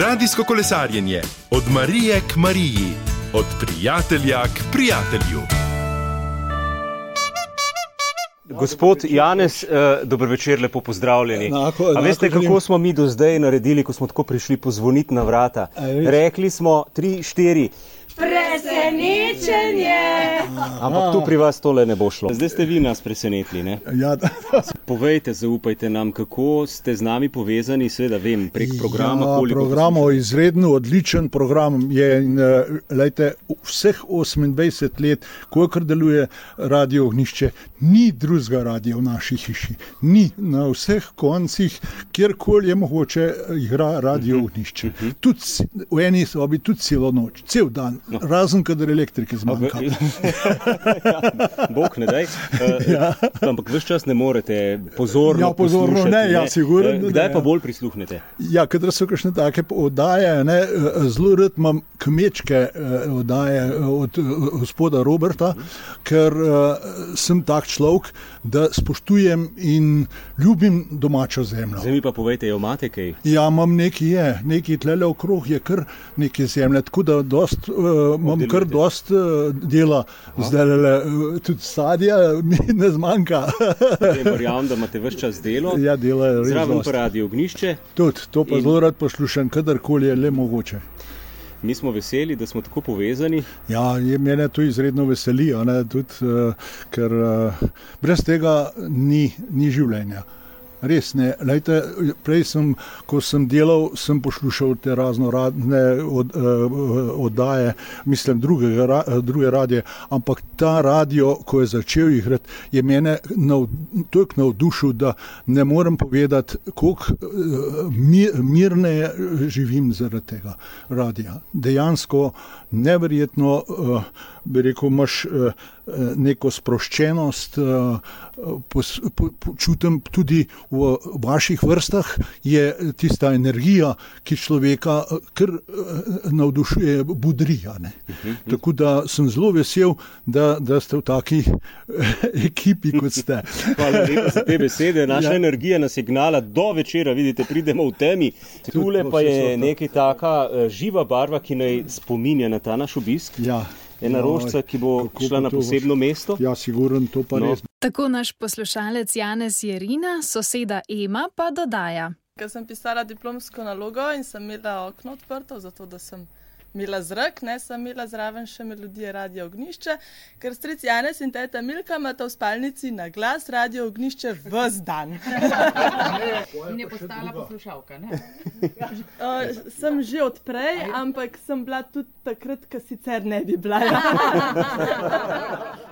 Radijsko kolesarjenje od Marije k Mariji, od prijatelja k prijatelju. Gospod Janez, eh, dober večer, lepo pozdravljeni. Enako, A enako veste, kako smo mi do zdaj naredili, ko smo tako prišli pozvoniti na vrata? A? Rekli smo tri, štiri, Presenečenje! ampak tu pri vas tole ne bo šlo. Zdaj ste vi nas presenetili. Ne? Ja, Povejte, zaupajte nam, kako ste z nami povezani, seveda vem, prek programa. ja, program je izredno odličen program. Je, in, eh, lejte, vseh 28 let, kolikor deluje radio ognišče, ni drugega radia v naši hiši. Ni na vseh koncih, kjerkoli je mogoče, igra radio ognišče. Tudi c- v eni sobi, tudi celo noč, cel dan, no. razen kadar elektrike zmanjka. Bog ne daj. Uh, ja. Ampak vse čas ne morete pozorno. Ja, pozorno ne, ja, sigurno, Eh, da Kdaj ne, pa ja. bolj prisluhnete? Ja, kadar so kakšne take oddaje, ne, eh, zelo rad imam kmečke eh, oddaje eh, od eh, gospoda Roberta, ker uh, sem tak človek, da spoštujem in ljubim domačo zemljo. Zdaj mi pa povejte, jo imate kaj? Ja, imam nekaj je, nekaj tlele okrog je kar nekaj zemlje, tako da dost, uh, imam kar dost uh, dela, zdaj le, tudi sadja mi ne zmanjka. Verjamem, da imate vse čas delo. ja, delajo res Zraven pa radio ognišče. Tudi, to pa In- zelo rad poslušam, kadarkoli je le mogoče. Mi smo veseli, da smo tako povezani. Ja, je, mene to izredno veseli, ne, tudi, uh, ker uh, brez tega ni, ni življenja. Res ne. Lejte, prej sem, ko sem delal, sem poslušal te razno razne od, uh, oddaje, mislim, drugega, ra, druge radije, ampak ta radio, ko je začel igrati, je mene nav, toliko navdušil, da ne morem povedati, koliko uh, mir, mirneje živim zaradi tega radija. Dejansko neverjetno, uh, bi rekel, imaš uh, neko sproščenost, po, čutim tudi v vaših vrstah, je tista energija, ki človeka eh, kar eh, navdušuje, budrija. Ne? Tako da sem zelo vesel, da, da ste v taki eh, ekipi, kot ste. Hvala lepa za te besede. Naša Ja. ja. energija nas je gnala do večera, vidite, pridemo v temi. Tule pa je nekaj taka eh, živa barva, ki naj spominja na ta naš obisk. Ja. Ena Joj, rožca, ki bo kako šla bo na posebno mesto. Ja, siguren, to pa No. res. Tako naš poslušalec Janez Jerina, soseda Ema pa dodaja. Ker sem pisala diplomsko nalogo in sem imela okno odprto, zato da sem imela zrak, ne sem imela zraven še melodije radio ognišče, ker stric Janez in teta Milka imata v spalnici na glas radio ognišče vse dan. In je postala poslušalka. Ne? Uh, sem že odprej, ampak sem bila tudi takrat, ko sicer ne bi bila.